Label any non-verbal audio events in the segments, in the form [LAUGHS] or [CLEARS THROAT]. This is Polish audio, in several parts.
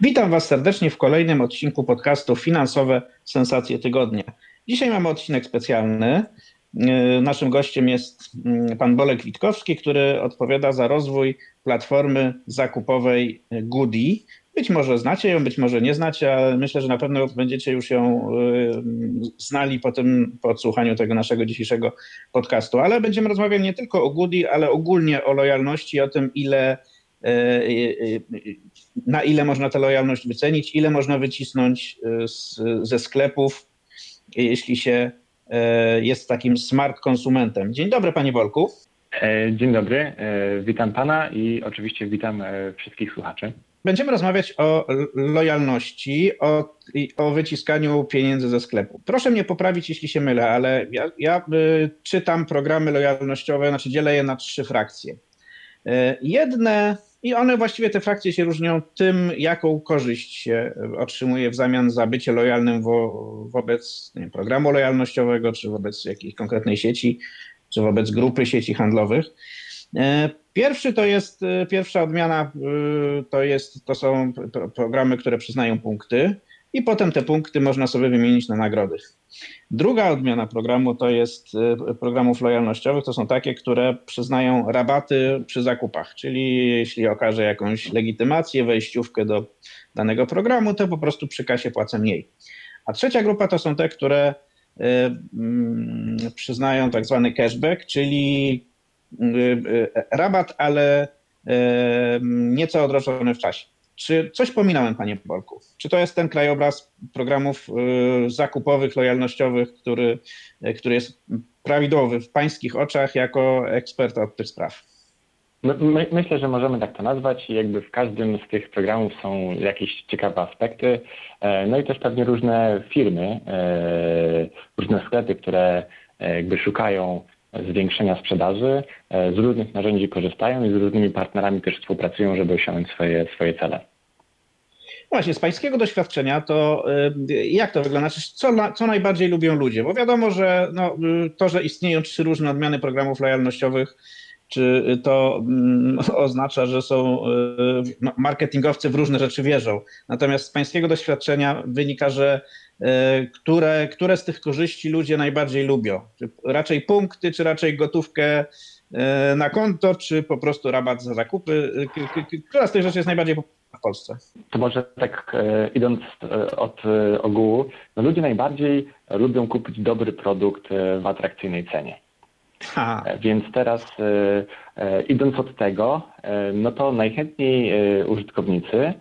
Witam Was serdecznie w kolejnym odcinku podcastu Finansowe Sensacje Tygodnia. Dzisiaj mamy odcinek specjalny. Yy, naszym gościem jest yy, pan Bolek Witkowski, który odpowiada za rozwój platformy zakupowej Goody. Być może znacie ją, być może nie znacie, ale myślę, że na pewno będziecie już ją znali po tym, po odsłuchaniu tego naszego dzisiejszego podcastu. Ale będziemy rozmawiać nie tylko o Goody, ale ogólnie o lojalności, o tym, ile na ile można tę lojalność wycenić, ile można wycisnąć z, ze sklepów, jeśli się jest takim smart konsumentem. Dzień dobry, panie Wolku. Dzień dobry, witam pana i oczywiście witam wszystkich słuchaczy. Będziemy rozmawiać o lojalności, o, o wyciskaniu pieniędzy ze sklepu. Proszę mnie poprawić, jeśli się mylę, ale ja, ja czytam programy lojalnościowe, znaczy dzielę je na trzy frakcje. Jedne i one właściwie te frakcje się różnią tym, jaką korzyść się otrzymuje w zamian za bycie lojalnym wo, wobec wiem, programu lojalnościowego, czy wobec jakiejś konkretnej sieci, czy wobec grupy sieci handlowych. Pierwszy to jest, pierwsza odmiana to, jest, to są programy, które przyznają punkty i potem te punkty można sobie wymienić na nagrody. Druga odmiana programu to jest y, programów lojalnościowych. To są takie, które przyznają rabaty przy zakupach, czyli jeśli okaże jakąś legitymację, wejściówkę do danego programu, to po prostu przy kasie płacę mniej. A trzecia grupa to są te, które y, mm, przyznają tak zwany cashback, czyli y, rabat, ale nieco odroczony w czasie. Czy coś pominąłem, panie Bolku? Czy to jest ten krajobraz programów y, zakupowych, lojalnościowych, który, y, który jest prawidłowy w pańskich oczach jako ekspert od tych spraw? My, myślę, że możemy tak to nazwać. Jakby w każdym z tych programów są jakieś ciekawe aspekty. E, no i też pewnie różne firmy, e, różne sklepy, które e, jakby szukają zwiększenia sprzedaży, z różnych narzędzi korzystają i z różnymi partnerami też współpracują, żeby osiągnąć swoje, swoje cele. Właśnie, z pańskiego doświadczenia to y, jak to wygląda? Co, co najbardziej lubią ludzie? Bo wiadomo, że no, y, to, że istnieją trzy różne odmiany programów lojalnościowych, czy to mm, [LAUGHS] oznacza, że są y, marketingowcy w różne rzeczy wierzą. Natomiast z pańskiego doświadczenia wynika, że które, które z tych korzyści ludzie najbardziej lubią? Czy raczej punkty, czy raczej gotówkę na konto, czy po prostu rabat za zakupy? Która z tych rzeczy jest najbardziej popularna? w Polsce? To może tak e, idąc e, od e, ogółu, no ludzie najbardziej lubią kupić dobry produkt w atrakcyjnej cenie. Ha. Więc teraz idąc od tego, no to najchętniej użytkownicy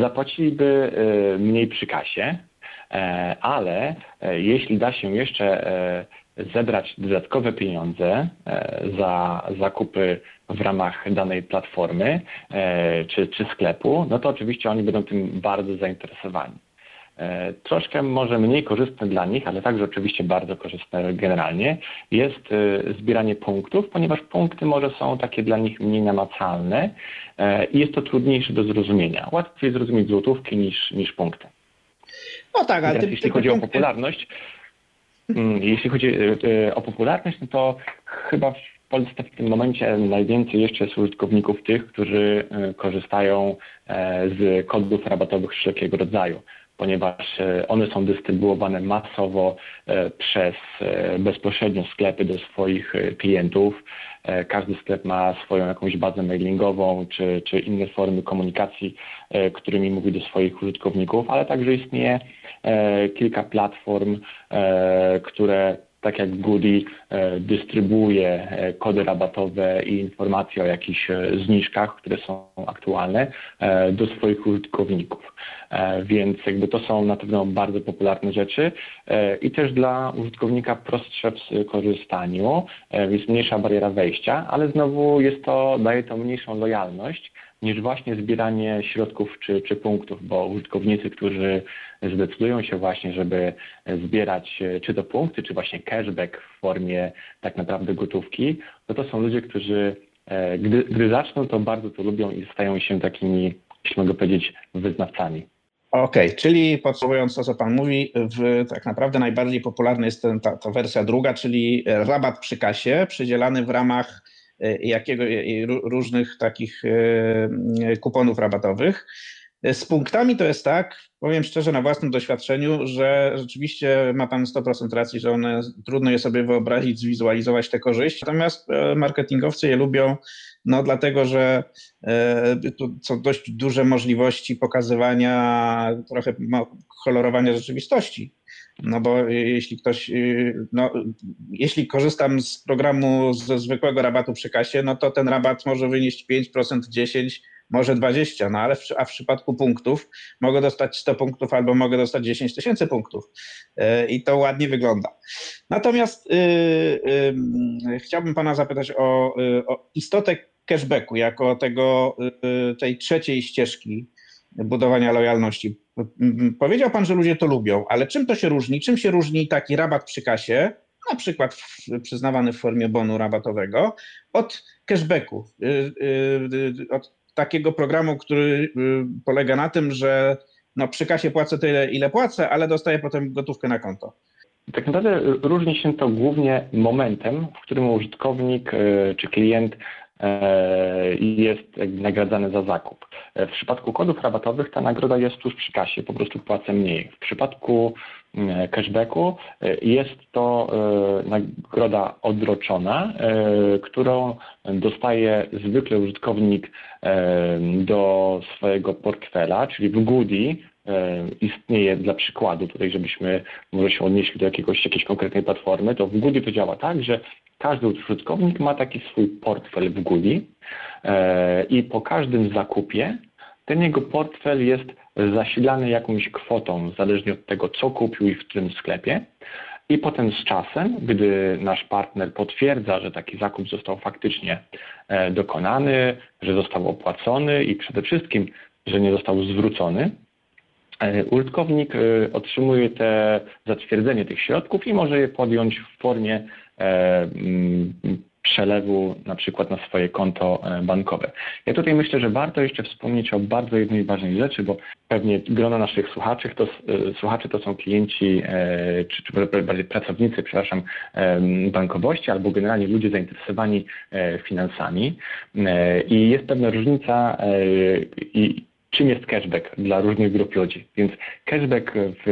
zapłaciliby mniej przy kasie, ale jeśli da się jeszcze zebrać dodatkowe pieniądze e, za zakupy w ramach danej platformy e, czy, czy sklepu, no to oczywiście oni będą tym bardzo zainteresowani. E, troszkę może mniej korzystne dla nich, ale także oczywiście bardzo korzystne generalnie jest zbieranie punktów, ponieważ punkty może są takie dla nich mniej namacalne i jest to trudniejsze do zrozumienia. Łatwiej zrozumieć złotówki niż, niż punkty. No tak, ale ty, jeśli ty, chodzi punkty... o popularność, Mm, jeśli chodzi e, e, o popularność, no to chyba w Polsce w tym momencie najwięcej jeszcze jest użytkowników tych, którzy e, korzystają z kodów rabatowych wszelkiego rodzaju, ponieważ one są dystrybuowane masowo przez bezpośrednio sklepy do swoich klientów. Każdy sklep ma swoją jakąś bazę mailingową czy, czy inne formy komunikacji, którymi mówi do swoich użytkowników, ale także istnieje E, kilka platform, e, które tak jak Goody e, dystrybuuje kody rabatowe i informacje o jakichś zniżkach, które są aktualne do swoich użytkowników. Więc jakby to są na pewno bardzo popularne rzeczy i też dla użytkownika prostsze w korzystaniu, jest mniejsza bariera wejścia, ale znowu jest to, daje to mniejszą lojalność, niż właśnie zbieranie środków czy, czy punktów, bo użytkownicy, którzy zdecydują się właśnie, żeby zbierać czy to punkty, czy właśnie cashback w formie tak naprawdę gotówki, no to są ludzie, którzy e, gdy, gdy zaczną, to bardzo to lubią i stają się takimi, jeśli mogę powiedzieć, wyznawcami. Okej, okay, czyli podsumowując to, co Pan mówi, w, tak naprawdę najbardziej popularna jest ten, ta, ta wersja druga, czyli rabat przy kasie przydzielany w ramach e, jakiego, różnych takich e, kuponów rabatowych. Z punktami to jest tak, powiem szczerze na własnym doświadczeniu, że rzeczywiście ma Pan 100% racji, że one trudno je sobie wyobrazić, zwizualizować te korzyści, natomiast e, marketingowcy je lubią, no dlatego, że e, tu są dość duże możliwości pokazywania, trochę kolorowania rzeczywistości. No bo jeśli ktoś, y, no, jeśli korzystam z programu ze zwykłego rabatu przy kasie, no to ten rabat może wynieść 5%, 10%, może 20, no ale w, a w przypadku punktów mogę dostać 100 punktów albo mogę dostać 10 tysięcy punktów yy, i to ładnie wygląda. Natomiast yy, chciałbym Pana zapytać o, y, o istotę cashbacku jako tego, y, tej trzeciej ścieżki budowania lojalności. Powiedział Pan, że ludzie to lubią, ale czym to się różni? Czym się różni taki rabat przy kasie, na przykład przyznawany w formie bonu rabatowego, od cashbacku, od takiego programu, który y, polega na tym, że no przy kasie płacę tyle, ile płacę, ale dostaję potem gotówkę na konto. Tak naprawdę różni się to głównie momentem, w którym użytkownik y, czy klient y, jest nagradzany za zakup. W przypadku kodów rabatowych ta nagroda jest tuż przy kasie, po prostu płacę mniej. W przypadku E, cashbacku. E, jest to e, nagroda odroczona, którą dostaje zwykle użytkownik do swojego portfela, czyli w Goodie istnieje dla przykładu, tutaj żebyśmy może się odnieśli do jakiegoś, jakiejś konkretnej platformy, to w Goodie to działa tak, że każdy użytkownik ma taki swój portfel w Goodie i po każdym zakupie ten jego portfel jest zasilany jakąś kwotą, zależnie od tego, co kupił i w którym sklepie. I potem z czasem, gdy nasz partner potwierdza, że taki zakup został faktycznie e, dokonany, że został opłacony i przede wszystkim, że nie został zwrócony, e, użytkownik e, otrzymuje te zatwierdzenie tych środków i może je podjąć w formie przelewu na przykład na swoje konto e, bankowe. Ja tutaj myślę, że warto jeszcze wspomnieć o bardzo jednej ważnej rzeczy, bo pewnie grono naszych słuchaczy to, e, słuchaczy to są klienci, e, czy, czy bardziej pracownicy, przepraszam, bankowości albo generalnie ludzie zainteresowani finansami i jest pewna różnica i czym jest cashback dla różnych grup ludzi. Więc cashback w,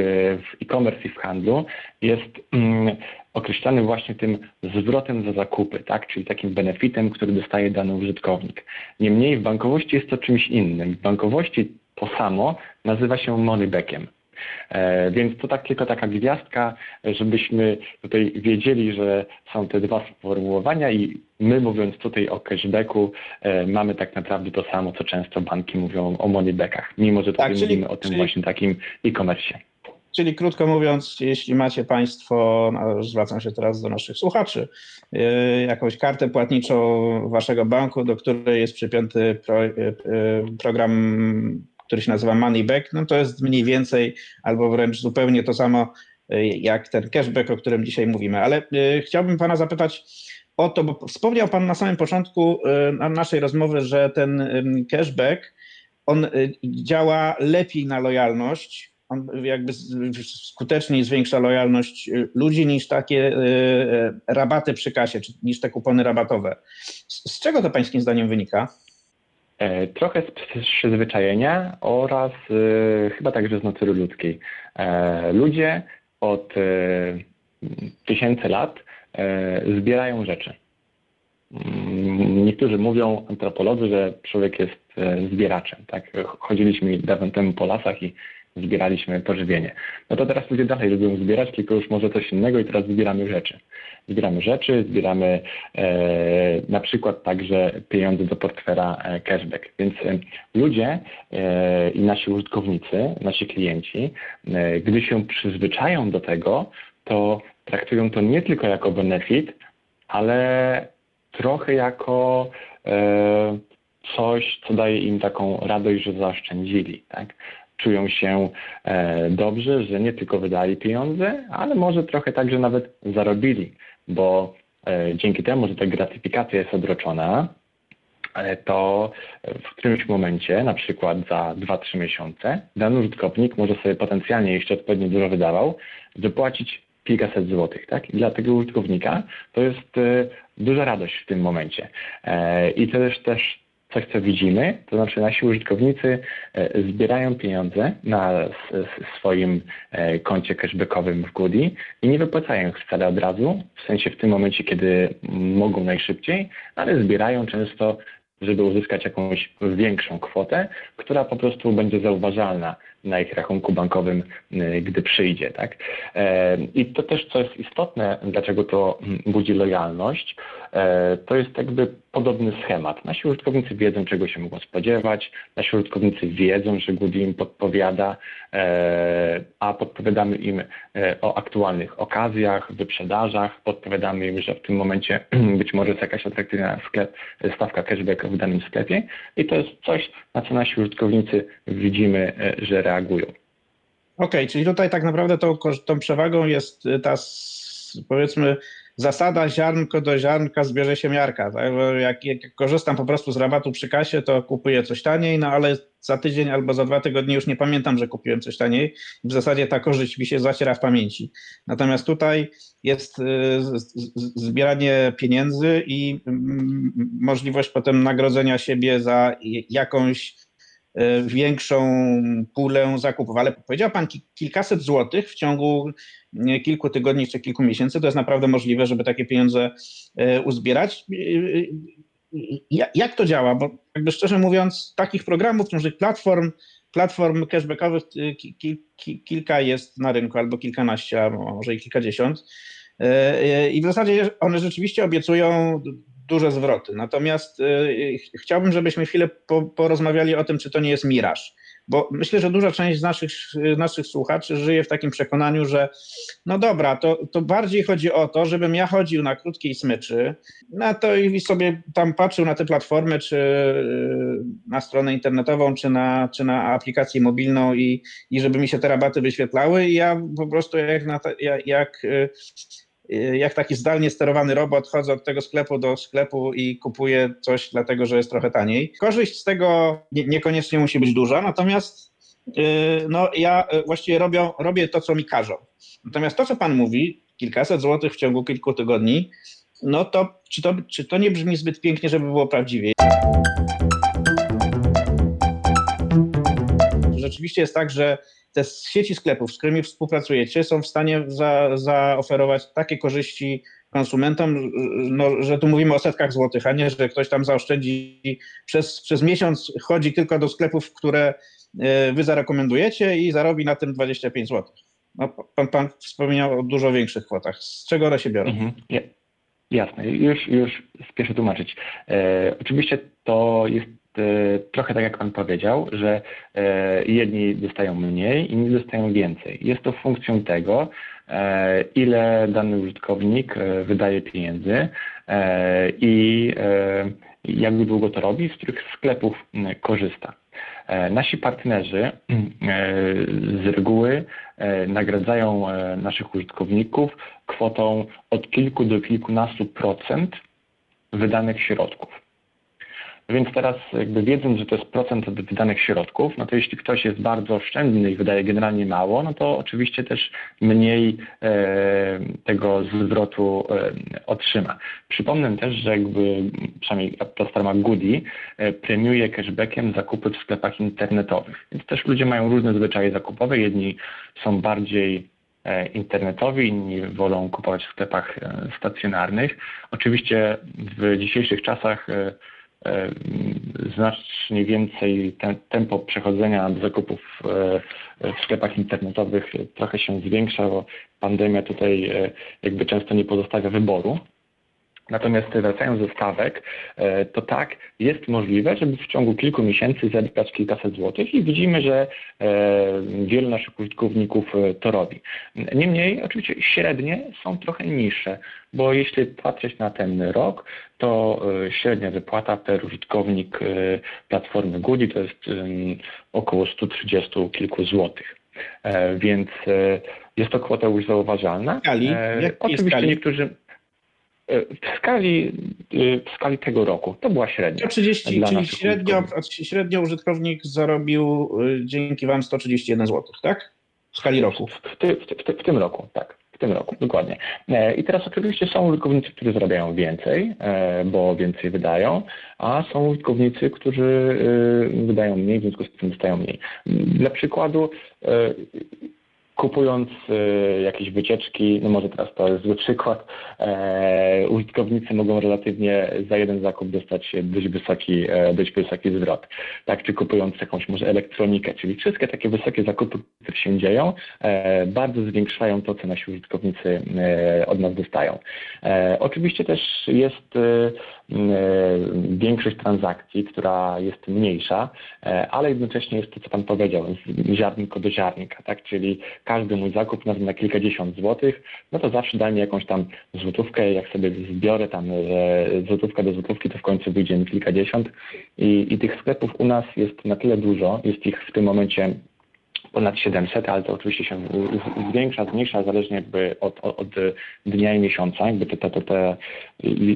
w e-commerce i w handlu jest mm, określany właśnie tym zwrotem za zakupy, tak? czyli takim benefitem, który dostaje dany użytkownik. Niemniej w bankowości jest to czymś innym. W bankowości to samo nazywa się moneybackiem. E, więc to tak, tylko taka gwiazdka, żebyśmy tutaj wiedzieli, że są te dwa sformułowania i my mówiąc tutaj o cashbacku e, mamy tak naprawdę to samo, co często banki mówią o moneybackach, mimo że tutaj tak, czyli, mówimy o tym czyli... właśnie takim e-commerce. Czyli krótko mówiąc, jeśli macie Państwo, no zwracam się teraz do naszych słuchaczy, yy, jakąś kartę płatniczą Waszego banku, do której jest przypięty pro, program, który się nazywa Moneyback, no to jest mniej więcej albo wręcz zupełnie to samo yy, jak ten cashback, o którym dzisiaj mówimy. Ale chciałbym Pana zapytać o to, bo wspomniał Pan na samym początku naszej rozmowy, że ten cashback on działa lepiej na lojalność on jakby skuteczniej zwiększa lojalność ludzi niż takie rabaty przy kasie, niż te kupony rabatowe. Z czego to pańskim zdaniem wynika? E, trochę z przyzwyczajenia oraz y, chyba także z natury ludzkiej. E, ludzie od e, tysięcy lat zbierają rzeczy. Mm, niektórzy mówią, antropolodzy, że człowiek jest zbieraczem. Tak? Chodziliśmy dawno temu po lasach i zbieraliśmy pożywienie. No to teraz ludzie dalej lubią zbierać, tylko już może coś innego i teraz zbieramy rzeczy. Zbieramy rzeczy, zbieramy e, na przykład także pieniądze do portfela e, cashback. Więc e, ludzie e, i nasi użytkownicy, nasi klienci, e, gdy się przyzwyczają do tego, to traktują to nie tylko jako benefit, ale trochę jako e, coś, co daje im taką radość, że zaoszczędzili, tak? Czują się e, dobrze, że nie tylko wydali pieniądze, ale może trochę także nawet zarobili, bo e, dzięki temu, że ta gratyfikacja jest odroczona, to w którymś momencie, na przykład za 2-3 miesiące, dany użytkownik może sobie potencjalnie, jeśli odpowiednio dużo wydawał, wypłacić kilkaset złotych. Tak? I dla tego użytkownika to jest e, duża radość w tym momencie. E, I to jest też coś, co widzimy, to znaczy nasi użytkownicy e, zbierają pieniądze na swoim koncie cashbackowym w Goody i nie wypłacają ich wcale od razu, w sensie w tym momencie, kiedy mogą najszybciej, ale zbierają często żeby uzyskać jakąś większą kwotę, która po prostu będzie zauważalna na ich rachunku bankowym, y, gdy przyjdzie. Tak? E, I to też, co jest istotne, dlaczego to budzi lojalność, e, to jest jakby podobny schemat. Nasi użytkownicy wiedzą, czego się mogą spodziewać, nasi użytkownicy wiedzą, że Goody im podpowiada, e, a podpowiadamy im o aktualnych okazjach, wyprzedażach, podpowiadamy im, że w tym momencie [CLEARS THROAT] być może jest jakaś atrakcyjna sklep, stawka cashback w danym sklepie i to jest coś, na co nasi użytkownicy widzimy, że reagują. Okej, okay, czyli tutaj tak naprawdę tą, tą przewagą jest ta, powiedzmy, zasada ziarnko do ziarnka zbierze się miarka. Tak? Jak, jak, korzystam po prostu z rabatu przy kasie, to kupuję coś taniej, no ale za tydzień albo za dwa tygodnie już nie pamiętam, że kupiłem coś taniej. W zasadzie ta korzyść mi się zaciera w pamięci. Natomiast tutaj jest y, zbieranie pieniędzy i mm, możliwość potem nagrodzenia siebie za jakąś większą pulę zakupów, ale powiedział Pan kilkaset złotych w ciągu kilku tygodni czy kilku miesięcy, to jest naprawdę możliwe, żeby takie pieniądze e, uzbierać. E, jak to działa? Bo jakby szczerze mówiąc, takich programów, różnych platform, platform cashbackowych kilka jest na rynku, albo kilkanaście, a może i kilkadziesiąt. I w zasadzie one rzeczywiście obiecują duże zwroty. Natomiast y, chciałbym, żebyśmy chwilę po, porozmawiali o tym, czy to nie jest miraż. Bo myślę, że duża część z naszych, naszych słuchaczy żyje w takim przekonaniu, że no dobra, to, to bardziej chodzi o to, żebym ja chodził na krótkiej smyczy, na to i sobie tam patrzył na te platformy, czy y, na stronę internetową, czy na, czy na aplikację mobilną i, i żeby mi się te rabaty wyświetlały. I ja po prostu jak, na jak, jak y, jak taki zdalnie sterowany robot chodzę od tego sklepu do sklepu i kupuję coś dlatego, że jest trochę taniej. Korzyść z tego nie, niekoniecznie musi być duża, natomiast yy, no, ja y, właściwie robię, robię to, co mi każą. Natomiast to, co pan mówi, kilkaset złotych w ciągu kilku tygodni, no to czy, to czy to nie brzmi zbyt pięknie, żeby było prawdziwie? Rzeczywiście jest tak, że te sieci sklepów, z którymi współpracujecie, są w stanie za, zaoferować takie korzyści konsumentom, no, że tu mówimy o setkach złotych, a nie, że ktoś tam zaoszczędzi przez, przez miesiąc, chodzi tylko do sklepów, które e, wy zarekomendujecie i zarobi na tym 25 zł. No, pan, pan wspomniał o dużo większych kwotach. Z czego one się biorą? Mhm. Jasne, już, już spieszę tłumaczyć. E, oczywiście to jest trochę tak jak Pan powiedział, że e, jedni dostają mniej, inni dostają więcej. Jest to funkcją tego, e, ile dany użytkownik wydaje pieniędzy i jak długo to robi, z których sklepów korzysta. Nasi partnerzy z reguły nagradzają naszych użytkowników kwotą od kilku do kilkunastu procent wydanych środków. Więc teraz jakby wiedząc, że to jest procent od wydanych środków, no to jeśli ktoś jest bardzo oszczędny i wydaje generalnie mało, no to oczywiście też mniej e, tego zwrotu e, otrzyma. Przypomnę też, że jakby przynajmniej platforma Goody e, premiuje cashbackiem zakupy w sklepach internetowych. Więc też ludzie mają różne zwyczaje zakupowe. Jedni są bardziej internetowi, inni wolą kupować w sklepach stacjonarnych. Oczywiście w dzisiejszych czasach znacznie więcej tempo przechodzenia zakupów e, w sklepach internetowych trochę się zwiększa, bo pandemia tutaj e, jakby często nie pozostawia wyboru. Natomiast wracając do stawek, e, to tak, jest możliwe, żeby w ciągu kilku miesięcy zebrać kilkaset złotych i widzimy, że e, wielu naszych użytkowników e, to robi. Niemniej oczywiście średnie są trochę niższe, bo jeśli patrzeć na ten rok, to średnia wypłata per użytkownik platformy Goody to jest około 130 kilku złotych. Więc jest to kwota już zauważalna. Skali? Oczywiście skali? niektórzy w skali, w skali tego roku to była średnia. 30, czyli średnio, średnio użytkownik zarobił y, dzięki Wam 131 zł, tak? W skali roku. W, ty, w, ty, w tym roku, tak. W tym roku, dokładnie. E, I teraz oczywiście są użytkownicy, którzy zarabiają więcej, e, bo więcej wydają, a są użytkownicy, którzy wydają mniej, w związku z tym dostają mniej. Dla przykładu e, kupując e, jakieś wycieczki, no może teraz to jest zły przykład, e, użytkownicy mogą relatywnie za jeden zakup dostać dość wysoki, e, dość wysoki zwrot. Tak, czy kupując jakąś może elektronikę, czyli wszystkie takie wysokie zakupy, które się dzieją, e, bardzo zwiększają to, co nasi użytkownicy e, od nas dostają. E, oczywiście też jest większość transakcji, która jest mniejsza, ale jednocześnie jest to, co Pan powiedział, ziarnko do ziarnka, tak? czyli każdy mój zakup nawet na kilkadziesiąt złotych, no to zawsze da mi jakąś tam złotówkę, jak sobie zbiorę tam e, złotówka do złotówki, to w końcu wyjdzie mi kilkadziesiąt I, i tych sklepów u nas jest na tyle dużo, jest ich w tym momencie ponad 700, ale to oczywiście się zwiększa, zmniejsza zależnie jakby od, od, od dnia i miesiąca, jakby ta, ta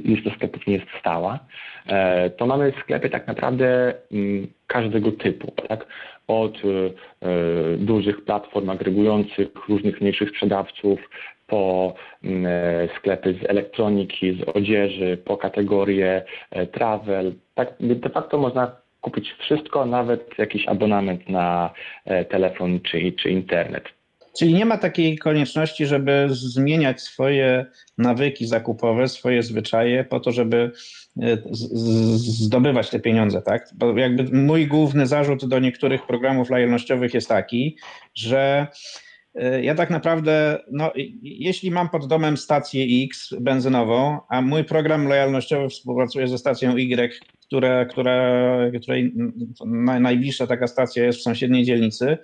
lista sklepów nie jest stała, e, to mamy sklepy tak naprawdę mm, każdego typu, tak? Od e, dużych platform agregujących, różnych mniejszych sprzedawców, po mm, e, sklepy z elektroniki, z odzieży, po kategorie travel. Tak de facto można kupić wszystko, nawet jakiś abonament na e, telefon czy, czy internet. Czyli nie ma takiej konieczności, żeby zmieniać swoje nawyki zakupowe, swoje zwyczaje po to, żeby e, zdobywać te pieniądze, tak? Bo jakby mój główny zarzut do niektórych programów lojalnościowych jest taki, że e, ja tak naprawdę, no, jeśli mam pod domem stację X benzynową, a mój program lojalnościowy współpracuje ze stacją Y, które, które, której najbliższa taka stacja jest w sąsiedniej dzielnicy,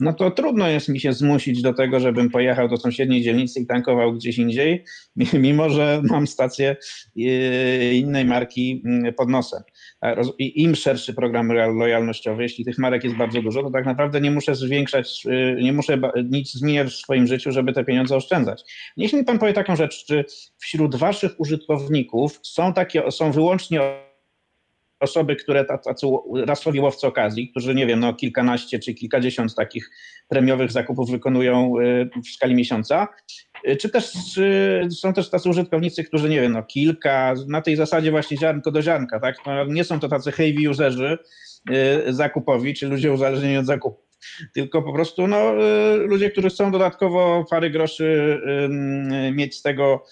no to trudno jest mi się zmusić do tego, żebym pojechał do sąsiedniej dzielnicy i tankował gdzieś indziej, [LAUGHS] mimo że mam stację y, innej marki mm, pod nosem. Im szerszy program lojalnościowy, jeśli tych marek jest bardzo dużo, to tak naprawdę nie muszę zwiększać, y, nie muszę nic zmieniać w swoim życiu, żeby te pieniądze oszczędzać. Niech mi pan powie taką rzecz, czy wśród waszych użytkowników są takie, są wyłącznie osoby, które tacy rasowi łowcy okazji, którzy nie wiem, no kilkanaście czy kilkadziesiąt takich premiowych zakupów wykonują y, w skali miesiąca, y, czy też czy są też tacy użytkownicy, którzy nie wiem, no kilka, na tej zasadzie właśnie ziarnko do ziarnka, tak? No, nie są to tacy heavy userzy y, zakupowi, czy ludzie uzależnieni od zakupu tylko po prostu no, ludzie, którzy chcą dodatkowo parę groszy mieć z tego,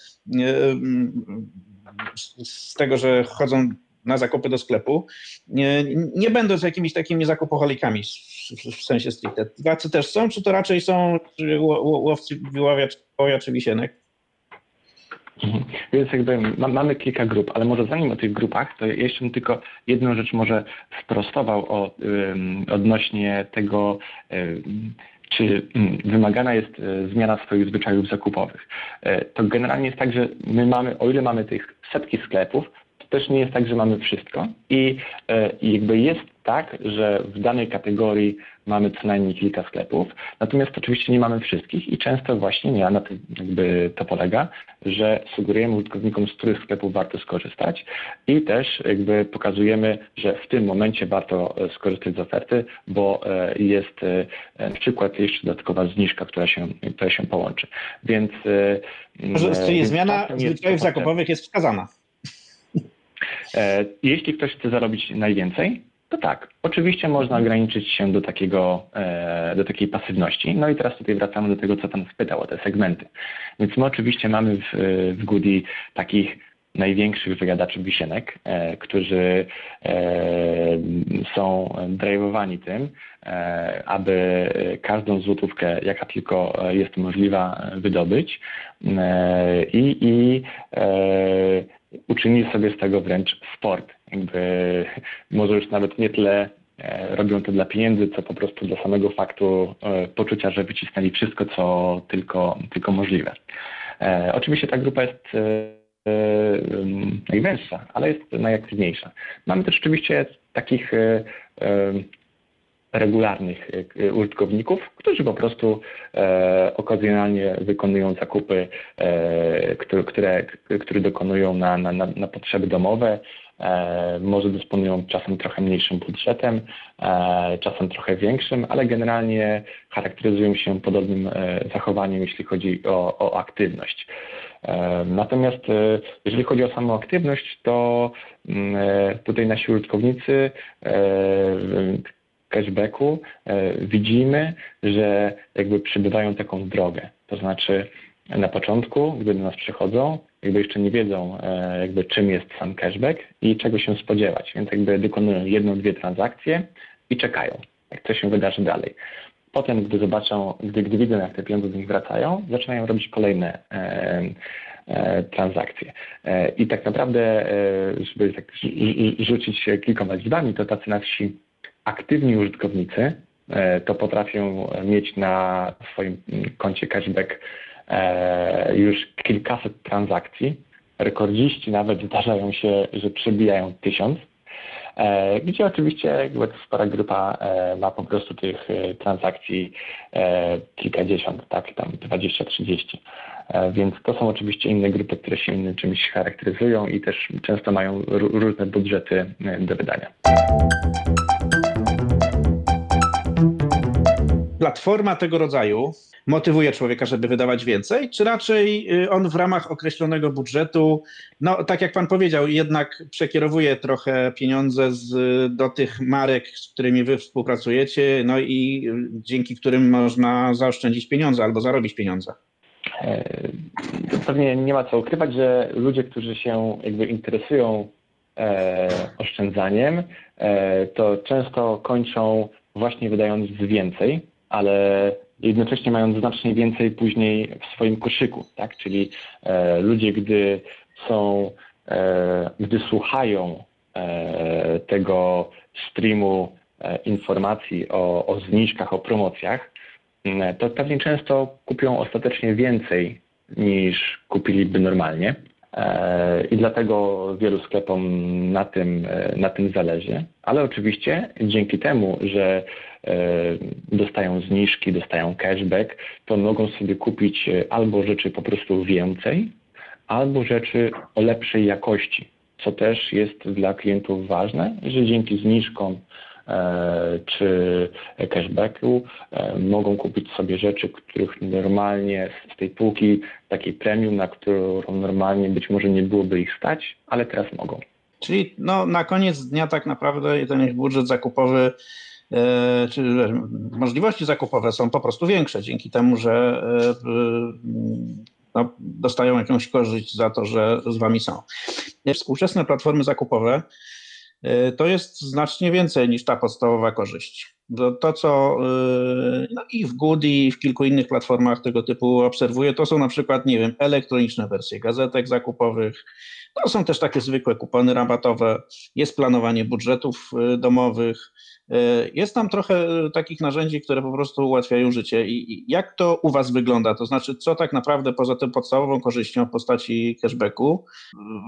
z tego, że chodzą na zakupy do sklepu, nie, nie będąc jakimiś takimi zakupoholikami w, sensie stricte. Tacy też są, czy to raczej są łowcy wołowia czy wisienek? Mhm. Więc jakby mamy kilka grup, ale może zanim o tych grupach, to jeszcze bym tylko jedną rzecz może sprostował o, odnośnie tego, czy wymagana jest e, zmiana swoich zwyczajów zakupowych. E, to generalnie jest tak, że my mamy, o ile mamy tych setki sklepów, też nie jest tak, że mamy wszystko i e, jakby jest tak, że w danej kategorii mamy co najmniej kilka sklepów, natomiast oczywiście nie mamy wszystkich i często właśnie nie, na tym jakby to polega, że sugerujemy użytkownikom, z których sklepów warto skorzystać i też jakby pokazujemy, że w tym momencie warto e, skorzystać z oferty, bo e, jest na przykład jeszcze dodatkowa zniżka, która się, która się połączy. Więc... Czyli zmiana zwyczajów zakupowych jest wskazana. E, jeśli ktoś chce zarobić najwięcej, to tak, oczywiście można ograniczyć się do, takiego, e, do takiej pasywności. No i teraz tutaj wracamy do tego, co Pan spytał o te segmenty. Więc my oczywiście mamy w, w Goody takich największych wyjadaczy wisienek, e, którzy są drajwowani tym, aby każdą złotówkę, jaka tylko jest możliwa, wydobyć i, i uczynili sobie z tego wręcz sport. Jakby może już nawet nie tyle E, robią to dla pieniędzy, co po prostu dla samego faktu e, poczucia, że wycisnęli wszystko, co tylko, tylko możliwe. E, oczywiście ta grupa jest najwęższa, ale jest najaktywniejsza. Mamy też oczywiście takich regularnych użytkowników, którzy po prostu okazjonalnie wykonują zakupy, które, które, które dokonują na, na, na potrzeby domowe, może dysponują czasem trochę mniejszym budżetem, czasem trochę większym, ale generalnie charakteryzują się podobnym zachowaniem, jeśli chodzi o, o aktywność. Natomiast jeżeli chodzi o samą aktywność, to mm, tutaj nasi użytkownicy cashbacku widzimy, że jakby przebywają taką drogę. To znaczy na początku, gdy do nas przychodzą, jakby jeszcze nie wiedzą, e, jakby czym jest sam cashback i czego się spodziewać, więc jakby wykonują jedną, dwie transakcje i czekają, jak co się wydarzy dalej. Potem, gdy zobaczą, gdy, gdy widzą, jak te pieniądze do nich wracają, zaczynają robić kolejne e, e, transakcje. E, I tak naprawdę, e, żeby tak rzucić kilkoma liczbami, to tacy nasi aktywni użytkownicy e, to potrafią mieć na swoim koncie cashback E, już kilkaset transakcji. Rekordziści nawet zdarzają się, że przebijają tysiąc, gdzie oczywiście spora grupa e, ma po prostu tych transakcji kilkadziesiąt, tak, tam 20-30. Więc to są oczywiście inne grupy, które się innym czymś charakteryzują i też często mają różne budżety do wydania. Platforma tego rodzaju motywuje człowieka, żeby wydawać więcej, czy raczej y, on w ramach określonego budżetu, no tak jak pan powiedział, jednak przekierowuje trochę pieniądze z, do tych marek, z którymi wy współpracujecie, no i y, dzięki którym można zaoszczędzić pieniądze albo zarobić pieniądze? E, pewnie nie ma co ukrywać, że ludzie, którzy się jakby interesują e, oszczędzaniem, e, to często kończą właśnie wydając więcej, ale jednocześnie mając znacznie więcej później w swoim koszyku, tak? Czyli e, ludzie, gdy są, e, gdy słuchają e, tego streamu e, informacji o, o zniżkach, o promocjach, to pewnie często kupią ostatecznie więcej niż kupiliby normalnie. E, I dlatego wielu sklepom na tym, e, na tym zależy. Ale oczywiście dzięki temu, że dostają zniżki, dostają cashback, to mogą sobie kupić albo rzeczy po prostu więcej, albo rzeczy o lepszej jakości, co też jest dla klientów ważne, że dzięki zniżkom E, czy cashbacku, e, mogą kupić sobie rzeczy, których normalnie z tej półki takiej premium, na którą normalnie być może nie byłoby ich stać, ale teraz mogą. Czyli no, na koniec dnia tak naprawdę ten ich budżet zakupowy e, czy możliwości zakupowe są po prostu większe dzięki temu, że no, dostają jakąś korzyść za to, że z wami są. Współczesne platformy zakupowe E, to jest znacznie więcej niż ta podstawowa korzyść. To, to co e, no i w Goody i w kilku innych platformach tego typu obserwuję, to są na przykład, nie wiem, elektroniczne wersje gazetek zakupowych, to są też takie zwykłe kupony rabatowe, jest planowanie budżetów e, domowych, E, jest tam trochę takich narzędzi, które po prostu ułatwiają życie. I jak to u Was wygląda? To znaczy, co tak naprawdę poza tym podstawową korzyścią w postaci cashbacku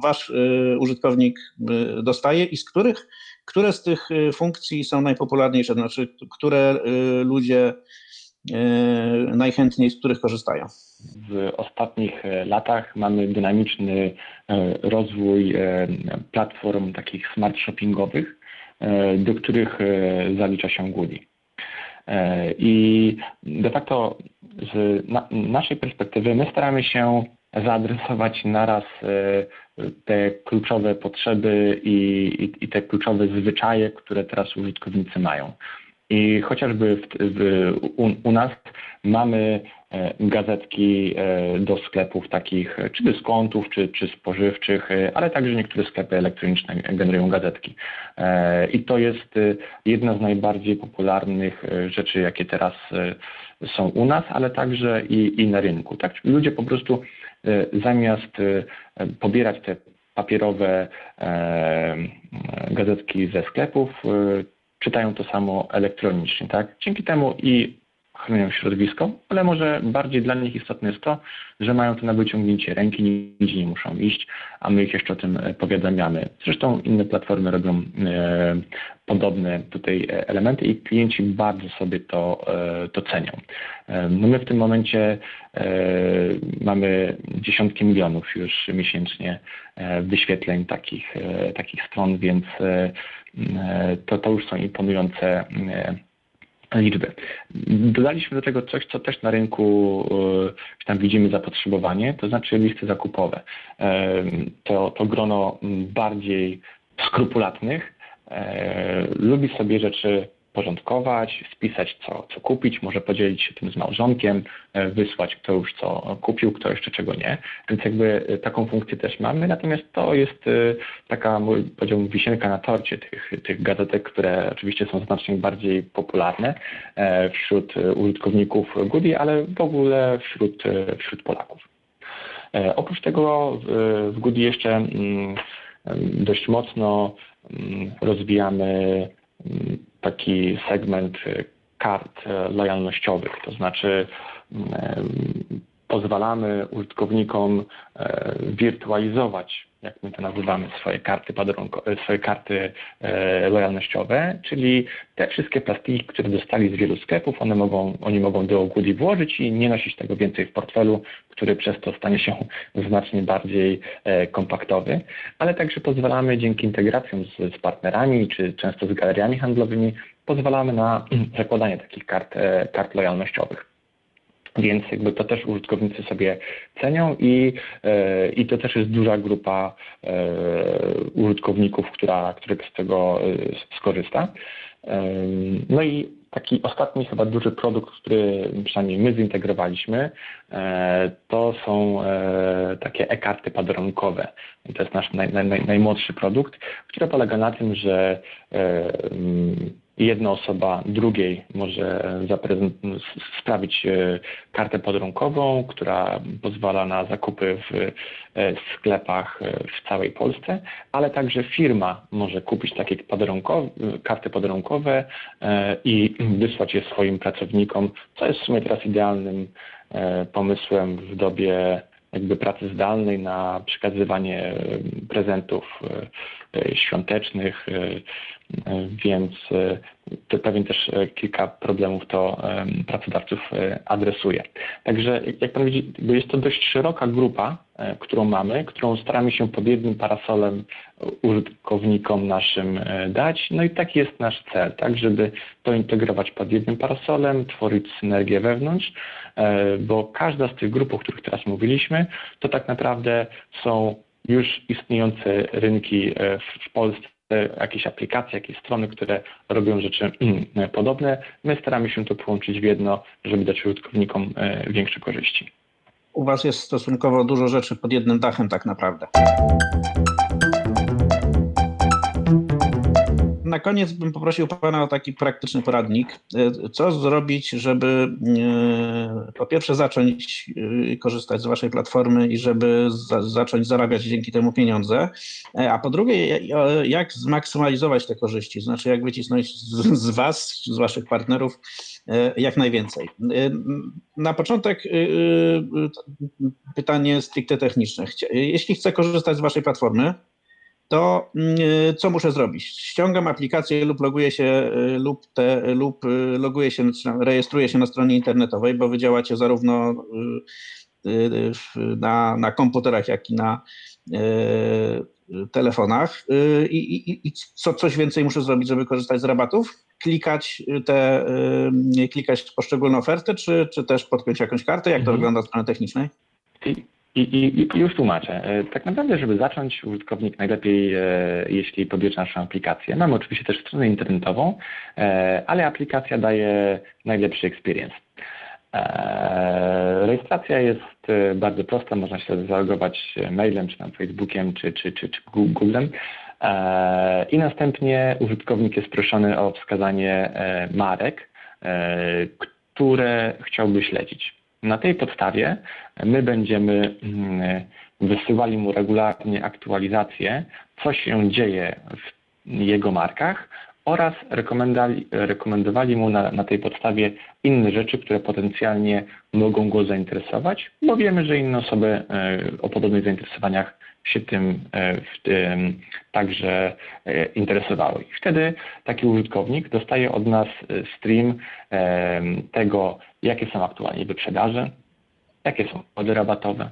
Wasz e, użytkownik e, dostaje i z których, które z tych funkcji są najpopularniejsze? Znaczy, które ludzie najchętniej z których korzystają? W ostatnich latach mamy dynamiczny rozwój platform takich smart shoppingowych, E, do których e, zalicza się Goody. E, I de facto z naszej perspektywy my staramy się zaadresować naraz te kluczowe potrzeby i, i, i, te kluczowe zwyczaje, które teraz użytkownicy mają. I chociażby w, w, u, u, nas mamy gazetki do sklepów takich, czy dyskontów, czy, czy spożywczych, ale także niektóre sklepy elektroniczne generują gazetki. I to jest jedna z najbardziej popularnych rzeczy, jakie teraz są u nas, ale także i, i na rynku. Tak? Ludzie po prostu zamiast pobierać te papierowe gazetki ze sklepów, czytają to samo elektronicznie. Tak? Dzięki temu i chronią środowisko, ale może bardziej dla nich istotne jest to, że mają to na wyciągnięcie ręki, nigdzie nie muszą iść, a my ich jeszcze o tym e, powiadamiamy. Zresztą inne platformy robią e, podobne tutaj e, elementy i klienci bardzo sobie to, e, to cenią. E, no my w tym momencie e, mamy dziesiątki milionów już miesięcznie wyświetleń takich, takich stron, więc to, to już są imponujące liczby. Dodaliśmy do tego coś, co też na rynku e, tam widzimy zapotrzebowanie, to znaczy listy zakupowe. E, to, to grono bardziej skrupulatnych e, lubi sobie rzeczy porządkować, spisać co, co kupić, może podzielić się tym z małżonkiem, e, wysłać kto już co kupił, kto jeszcze czego nie. Więc jakby e, taką funkcję też mamy, natomiast to jest e, taka, powiedziałbym, wisienka na torcie tych, tych gazetek, które oczywiście są znacznie bardziej popularne wśród użytkowników Goody, ale w ogóle wśród, wśród Polaków. Oprócz tego w Goody jeszcze mm, dość mocno mm, rozwijamy taki segment y, kart y, lojalnościowych, to znaczy pozwalamy użytkownikom wirtualizować, jak my to nazywamy, swoje karty, e, swoje karty e, lojalnościowe, czyli te wszystkie plastiki, które dostali z wielu sklepów, one mogą, oni mogą do Goody włożyć i nie nosić tego więcej w portfelu, który przez to stanie się [LAUGHS] znacznie bardziej kompaktowy, ale także pozwalamy dzięki integracjom z, z partnerami, czy często z galeriami handlowymi, pozwalamy na [CLEARS THROAT] zakładanie takich kart, kart lojalnościowych. Więc jakby to też użytkownicy sobie cenią i, e, i to też jest duża grupa e, użytkowników, która, która z tego e, skorzysta. No i taki ostatni chyba duży produkt, który przynajmniej my zintegrowaliśmy, to są takie e-karty padronkowe. To jest nasz naj, naj, najmłodszy produkt, który polega na tym, że jedna osoba drugiej może sprawić e, kartę podrunkową, która pozwala na zakupy w e, sklepach e, w całej Polsce, ale także firma może kupić takie karty podrunkowe i wysłać je swoim pracownikom, co jest w sumie teraz idealnym pomysłem w dobie jakby pracy zdalnej na przekazywanie prezentów świątecznych, więc e, to pewnie też e, kilka problemów to pracodawców e, adresuje. Także jak Pan widzi, jest to dość szeroka grupa, którą mamy, którą staramy się pod jednym parasolem użytkownikom naszym dać. No i taki jest nasz cel, tak, żeby to integrować pod jednym parasolem, tworzyć synergię wewnątrz, bo każda z tych grup, o których teraz mówiliśmy, to tak naprawdę są już istniejące rynki w Polsce jakieś aplikacje, jakieś strony, które robią rzeczy mm, podobne. My staramy się to połączyć w jedno, żeby dać użytkownikom e, większe korzyści. U Was jest stosunkowo dużo rzeczy pod jednym dachem tak naprawdę. Na koniec bym poprosił Pana o taki praktyczny poradnik. E, co zrobić, żeby e, po pierwsze zacząć e, korzystać z Waszej platformy i żeby za, zacząć zarabiać dzięki temu pieniądze, a po drugie, jak zmaksymalizować te korzyści, znaczy jak wycisnąć z, z Was, z Waszych partnerów jak najwięcej. Na początek pytanie stricte techniczne. Jeśli chcę korzystać z Waszej platformy, to mm, y, co muszę zrobić? Ściągam aplikację lub loguję się y, lub, te, lub y, loguję się, rejestruję się na stronie internetowej, bo wy działacie zarówno na, na komputerach, jak i na telefonach. I, i, i co, coś więcej muszę zrobić, żeby korzystać z rabatów? Klikać te, klikać poszczególne oferty, czy, czy też podpiąć jakąś kartę? Jak to mhm. wygląda od strony technicznej? I, i, I, już tłumaczę. E, tak naprawdę, żeby zacząć, użytkownik najlepiej, e, jeśli pobierze naszą aplikację. Mamy oczywiście też stronę internetową, e, ale aplikacja daje najlepszy experience. Rejestracja jest bardzo prosta, można się zalogować mailem, czy tam Facebookiem, czy, czy, czy, czy Googlem. I następnie użytkownik jest proszony o wskazanie marek, które chciałby śledzić. Na tej podstawie my będziemy mm, wysyłali mu regularnie aktualizacje, co się dzieje w jego markach oraz rekomendowali, mu na, na tej podstawie inne rzeczy, które potencjalnie mogą go zainteresować, bo wiemy, że inne osoby e, o podobnych zainteresowaniach się tym, e, tym także e, interesowały. I wtedy taki użytkownik dostaje od nas stream tego, jakie są aktualnie wyprzedaże, jakie są kody rabatowe,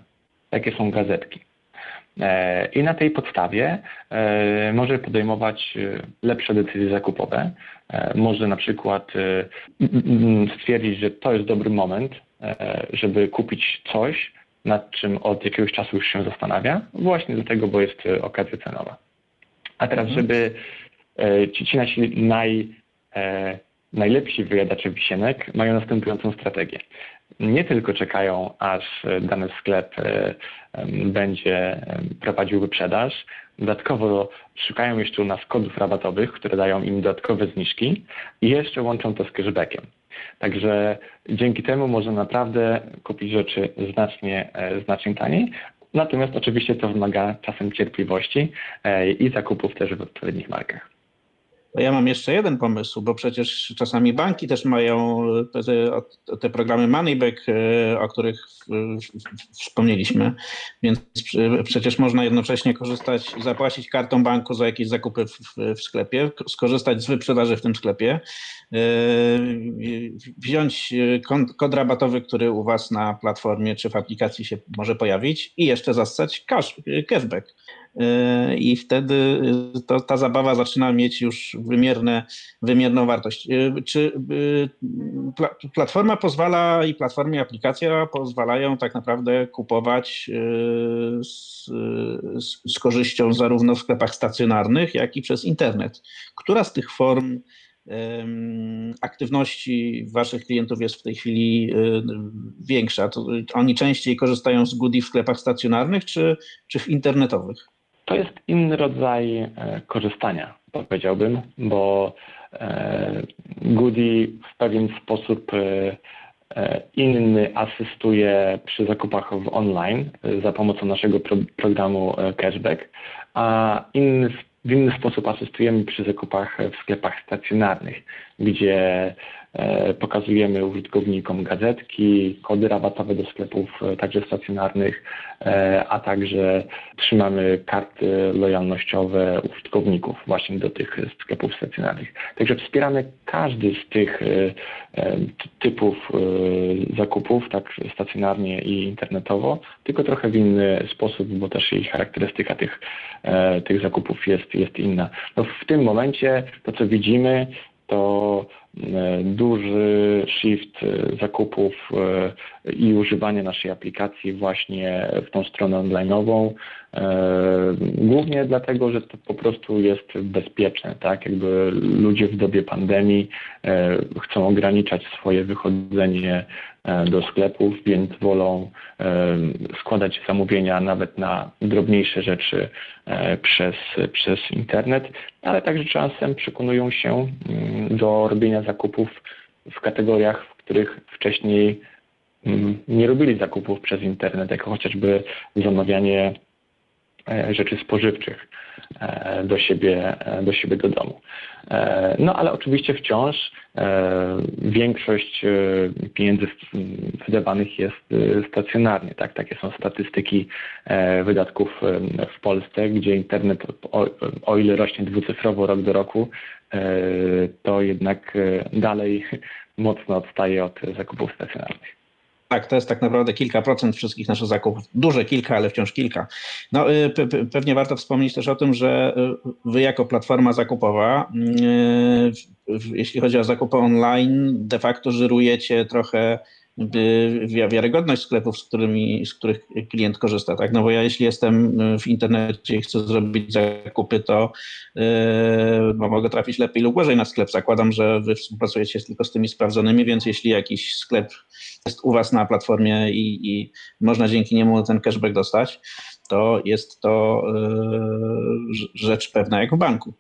jakie są gazetki. E, I na tej podstawie e, może podejmować e, lepsze decyzje zakupowe. Może na przykład stwierdzić, że to jest dobry moment, żeby kupić coś, nad czym od jakiegoś czasu już się zastanawia, właśnie dlatego, bo jest okazja cenowa. A teraz, mhm. żeby ci, ci nasi naj, najlepsi wyjadacze wisienek mają następującą strategię nie tylko czekają, aż dany sklep e, będzie prowadził wyprzedaż, dodatkowo szukają jeszcze u nas kodów rabatowych, które dają im dodatkowe zniżki i jeszcze łączą to z cashbackiem. Także dzięki temu można naprawdę kupić rzeczy znacznie, e, znacznie taniej. Natomiast oczywiście to wymaga czasem cierpliwości e, i zakupów też w odpowiednich markach. Ja mam jeszcze jeden pomysł, bo przecież czasami banki też mają te, te programy Moneyback, e, o których wspomnieliśmy, więc przecież można jednocześnie korzystać, zapłacić kartą banku za jakieś zakupy w, w sklepie, skorzystać z wyprzedaży w tym sklepie, e, wziąć kod rabatowy, który u Was na platformie czy w aplikacji się może pojawić i jeszcze zastać cash, cashback. E, i wtedy e, to, ta zabawa zaczyna mieć już wymierne, wymierną wartość. E, czy platforma pozwala i platformy i aplikacja pozwalają tak naprawdę kupować z, z, z korzyścią zarówno w sklepach stacjonarnych, jak i przez internet? Która z tych form aktywności waszych klientów jest w tej chwili większa? To oni częściej korzystają z goodie w sklepach stacjonarnych czy, czy w internetowych? To jest inny rodzaj e, korzystania, powiedziałbym, bo e, Goody w pewien sposób e, inny asystuje przy zakupach w online za pomocą naszego programu cashback, a inny, w inny sposób asystujemy przy zakupach w sklepach stacjonarnych, gdzie pokazujemy użytkownikom gazetki, kody rabatowe do sklepów e, także stacjonarnych, e, a także trzymamy karty lojalnościowe użytkowników właśnie do tych sklepów stacjonarnych. Także wspieramy każdy z tych typów zakupów, tak stacjonarnie i internetowo, tylko trochę w inny sposób, bo też jej charakterystyka tych, tych zakupów jest, jest inna. No w tym momencie to, co widzimy, to e, duży shift e, zakupów e, i używanie naszej aplikacji właśnie w tą stronę online'ową. Głównie dlatego, że to po prostu jest bezpieczne, tak? Jakby ludzie w dobie pandemii chcą ograniczać swoje wychodzenie E, do sklepów, więc wolą e, składać zamówienia nawet na drobniejsze rzeczy e, przez, przez internet, ale także czasem przekonują się mm, do robienia zakupów w kategoriach, w których wcześniej mm, nie robili zakupów przez internet, jako chociażby zamawianie rzeczy spożywczych do siebie, do siebie do domu. No ale oczywiście wciąż E, większość e, pieniędzy wydawanych jest e, stacjonarnie. Tak? Takie są statystyki wydatków w Polsce, gdzie internet, o, o ile rośnie dwucyfrowo rok do roku, to jednak dalej [LAUGHS] mocno odstaje od zakupów stacjonarnych. Tak, to jest tak naprawdę kilka procent wszystkich naszych zakupów. Duże kilka, ale wciąż kilka. No, y, pewnie warto wspomnieć też o tym, że y, wy jako platforma zakupowa, y, jeśli chodzi o zakupy online, de facto żyrujecie trochę wiarygodność sklepów, z, którymi, z których klient korzysta. Tak? No bo ja jeśli jestem w internecie i chcę zrobić zakupy, to yy, mogę trafić lepiej lub gorzej na sklep. Zakładam, że wy współpracujecie tylko z tymi sprawdzonymi, więc jeśli jakiś sklep jest u was na platformie i, i można dzięki niemu ten cashback dostać, to jest to e, rzecz pewna jak w banku.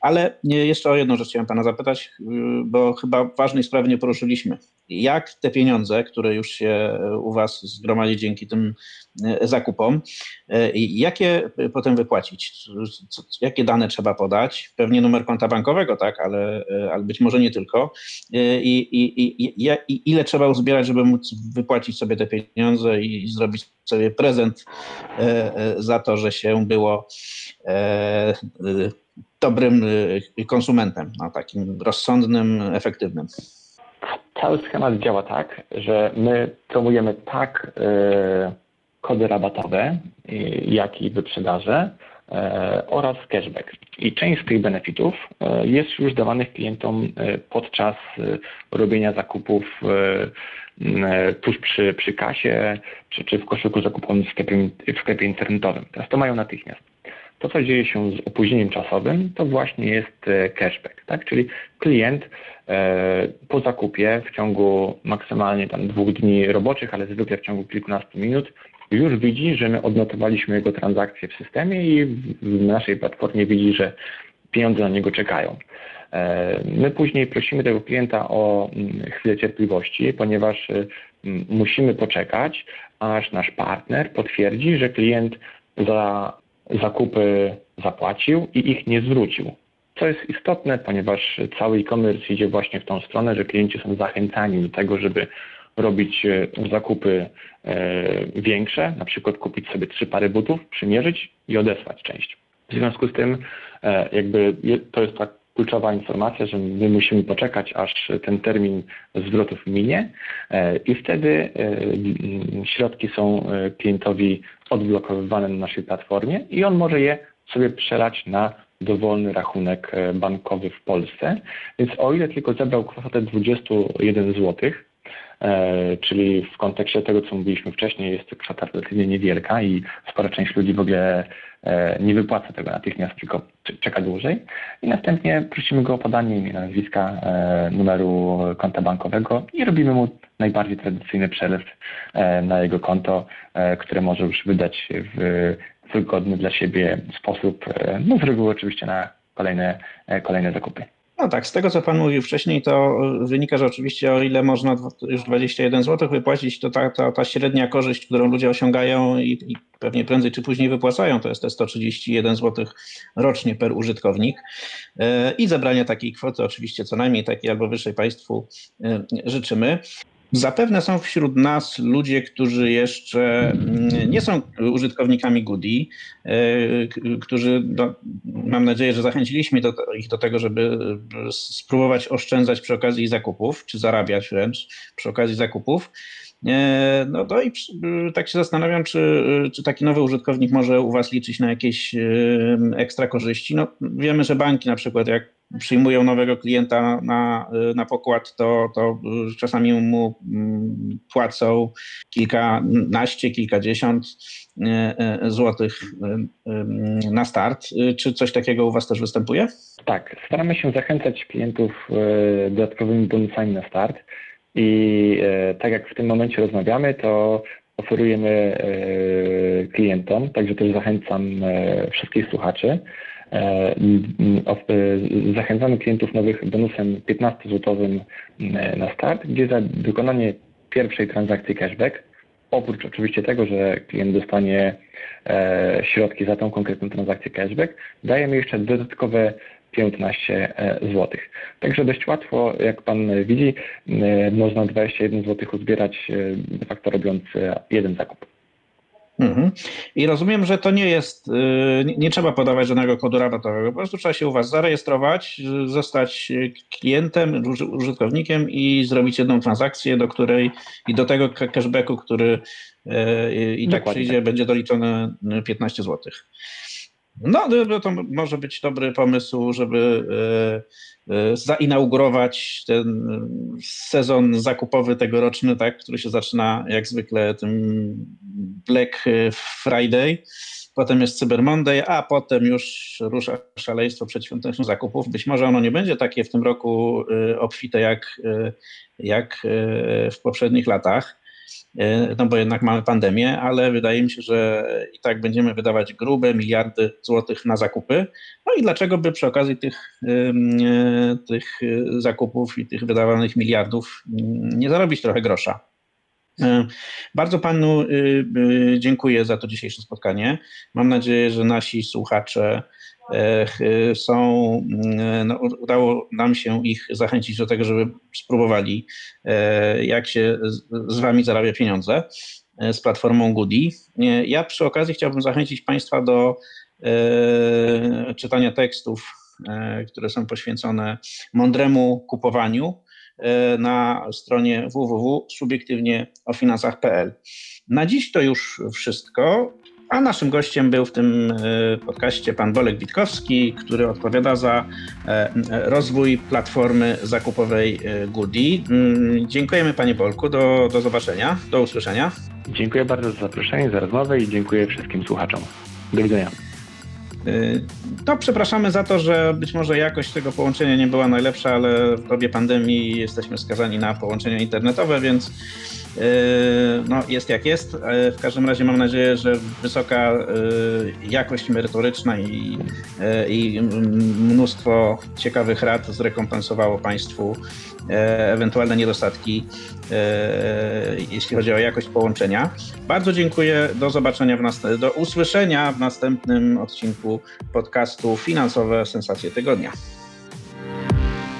Ale jeszcze o jedną rzecz chciałem Pana zapytać, e, bo chyba ważnej sprawy nie poruszyliśmy. Jak te pieniądze, które już się u Was zgromadzi dzięki tym e, zakupom, jakie potem wypłacić? Jakie dane trzeba podać? Pewnie numer konta bankowego, tak, ale, ale być może nie tylko. I, i, i, i ile trzeba uzbierać, żeby móc wypłacić sobie te pieniądze i zrobić sobie prezent E, za to, że się było e, dobrym e, konsumentem, no, takim rozsądnym, efektywnym. Cały schemat działa tak, że my promujemy tak kody rabatowe, jak i wyprzedaże oraz cashback. I część z tych benefitów jest już dawanych klientom podczas robienia zakupów E, tuż przy, przy kasie, czy, czy w koszyku zakupowym w sklepie, w sklepie internetowym. Teraz to mają natychmiast. To, co dzieje się z opóźnieniem czasowym, to właśnie jest e, cashback, tak? Czyli klient e, po zakupie w ciągu maksymalnie tam dwóch dni roboczych, ale zwykle w ciągu kilkunastu minut już widzi, że my odnotowaliśmy jego transakcję w systemie i w naszej platformie widzi, że pieniądze na niego czekają. E, my później prosimy tego klienta o mm, chwilę cierpliwości, ponieważ y, musimy poczekać, aż nasz partner potwierdzi, że klient za zakupy zapłacił i ich nie zwrócił. Co jest istotne, ponieważ cały e-commerce idzie właśnie w tą stronę, że klienci są zachęcani do tego, żeby robić y, zakupy e, większe, na przykład kupić sobie trzy pary butów, przymierzyć i odesłać część. W związku z tym e, jakby to jest tak kluczowa informacja, że my musimy poczekać, aż ten termin zwrotów minie e, i wtedy e, środki są e, klientowi odblokowywane na naszej platformie i on może je sobie przelać na dowolny rachunek bankowy w Polsce. Więc o ile tylko zebrał kwotę 21 zł, czyli w kontekście tego, co mówiliśmy wcześniej, jest to kwota relatywnie niewielka i spora część ludzi w ogóle E, nie wypłaca tego natychmiast, tylko czeka dłużej. I następnie prosimy go o podanie imienia, nazwiska, e, numeru konta bankowego i robimy mu najbardziej tradycyjny przelew e, na jego konto, które może już wydać w wygodny dla siebie sposób, no z reguły oczywiście na kolejne, kolejne zakupy. No tak, z tego co Pan mówił wcześniej, to wynika, że oczywiście o ile można już 21 zł wypłacić, to ta, ta, ta średnia korzyść, którą ludzie osiągają i, i, pewnie prędzej czy później wypłacają, to jest te 131 zł rocznie per użytkownik. E, I zebranie takiej kwoty oczywiście co najmniej takiej albo wyższej Państwu e, życzymy. Zapewne są wśród nas ludzie, którzy jeszcze mm, nie są użytkownikami Goody, e, którzy do, mam nadzieję, że zachęciliśmy do, ich do tego, żeby spróbować oszczędzać przy okazji zakupów, czy zarabiać wręcz przy okazji zakupów. E, no to i tak się zastanawiam, czy, czy taki nowy użytkownik może u Was liczyć na jakieś e, ekstra korzyści. No, wiemy, że banki na przykład jak przyjmują nowego klienta na, na pokład, to, to czasami mu mm, płacą kilkanaście, kilkadziesiąt e, złotych na start. Czy coś takiego u Was też występuje? Tak, staramy się zachęcać klientów dodatkowymi bonusami na start. I tak jak w tym momencie rozmawiamy, to oferujemy klientom, także też zachęcam wszystkich słuchaczy. Zachęcamy klientów nowych bonusem 15-złotowym na start, gdzie za wykonanie pierwszej transakcji cashback, oprócz oczywiście tego, że klient dostanie środki za tą konkretną transakcję cashback, dajemy jeszcze dodatkowe 15 e, zł. Także dość łatwo, jak Pan widzi, e, można 21 zł uzbierać e, de facto robiąc jeden zakup. Mhm. I rozumiem, że to nie jest, nie, nie, trzeba podawać żadnego kodu rabatowego, po prostu trzeba się u Was zarejestrować, zostać klientem, użytkownikiem i zrobić jedną transakcję, do której i do tego cashbacku, który i tak Dokładnie. przyjdzie, będzie doliczone 15 zł. No, to może być dobry pomysł, żeby zainaugurować ten sezon zakupowy tegoroczny, tak, który się zaczyna jak zwykle tym Black Friday. Potem jest Cyber Monday, a potem już rusza szaleństwo przedświątecznych zakupów. Być może ono nie będzie takie w tym roku obfite jak, jak w poprzednich latach E, no bo jednak mamy pandemię, ale wydaje mi się, że i tak będziemy wydawać grube miliardy złotych na zakupy. No i dlaczego by przy okazji tych, e, tych zakupów i tych wydawanych miliardów nie zarobić trochę grosza? E, bardzo panu dziękuję za to dzisiejsze spotkanie. Mam nadzieję, że nasi słuchacze są, no, udało nam się ich zachęcić do tego, żeby spróbowali, e, jak się z wami zarabia pieniądze e, z platformą Goody. Ja przy okazji chciałbym zachęcić Państwa do e, czytania tekstów, które są poświęcone mądremu kupowaniu na stronie www.subiektywnieofinansach.pl. Na dziś to już wszystko. A naszym gościem był w tym e, podcaście pan Bolek Witkowski, który odpowiada za e, rozwój platformy zakupowej e, Goody. Mm, dziękujemy panie Bolku, do, do zobaczenia, do usłyszenia. Dziękuję bardzo za zaproszenie, za rozmowę i dziękuję wszystkim słuchaczom. Do widzenia. No, przepraszamy za to, że być może jakość tego połączenia nie była najlepsza, ale w dobie pandemii jesteśmy skazani na połączenia internetowe, więc no, jest jak jest. Yy, w każdym razie mam nadzieję, że wysoka yy, jakość merytoryczna i, i mnóstwo ciekawych rad zrekompensowało Państwu ewentualne niedostatki, jeśli chodzi o jakość połączenia. Bardzo dziękuję. Do zobaczenia, w do usłyszenia w następnym odcinku podcastu Finansowe Sensacje Tygodnia.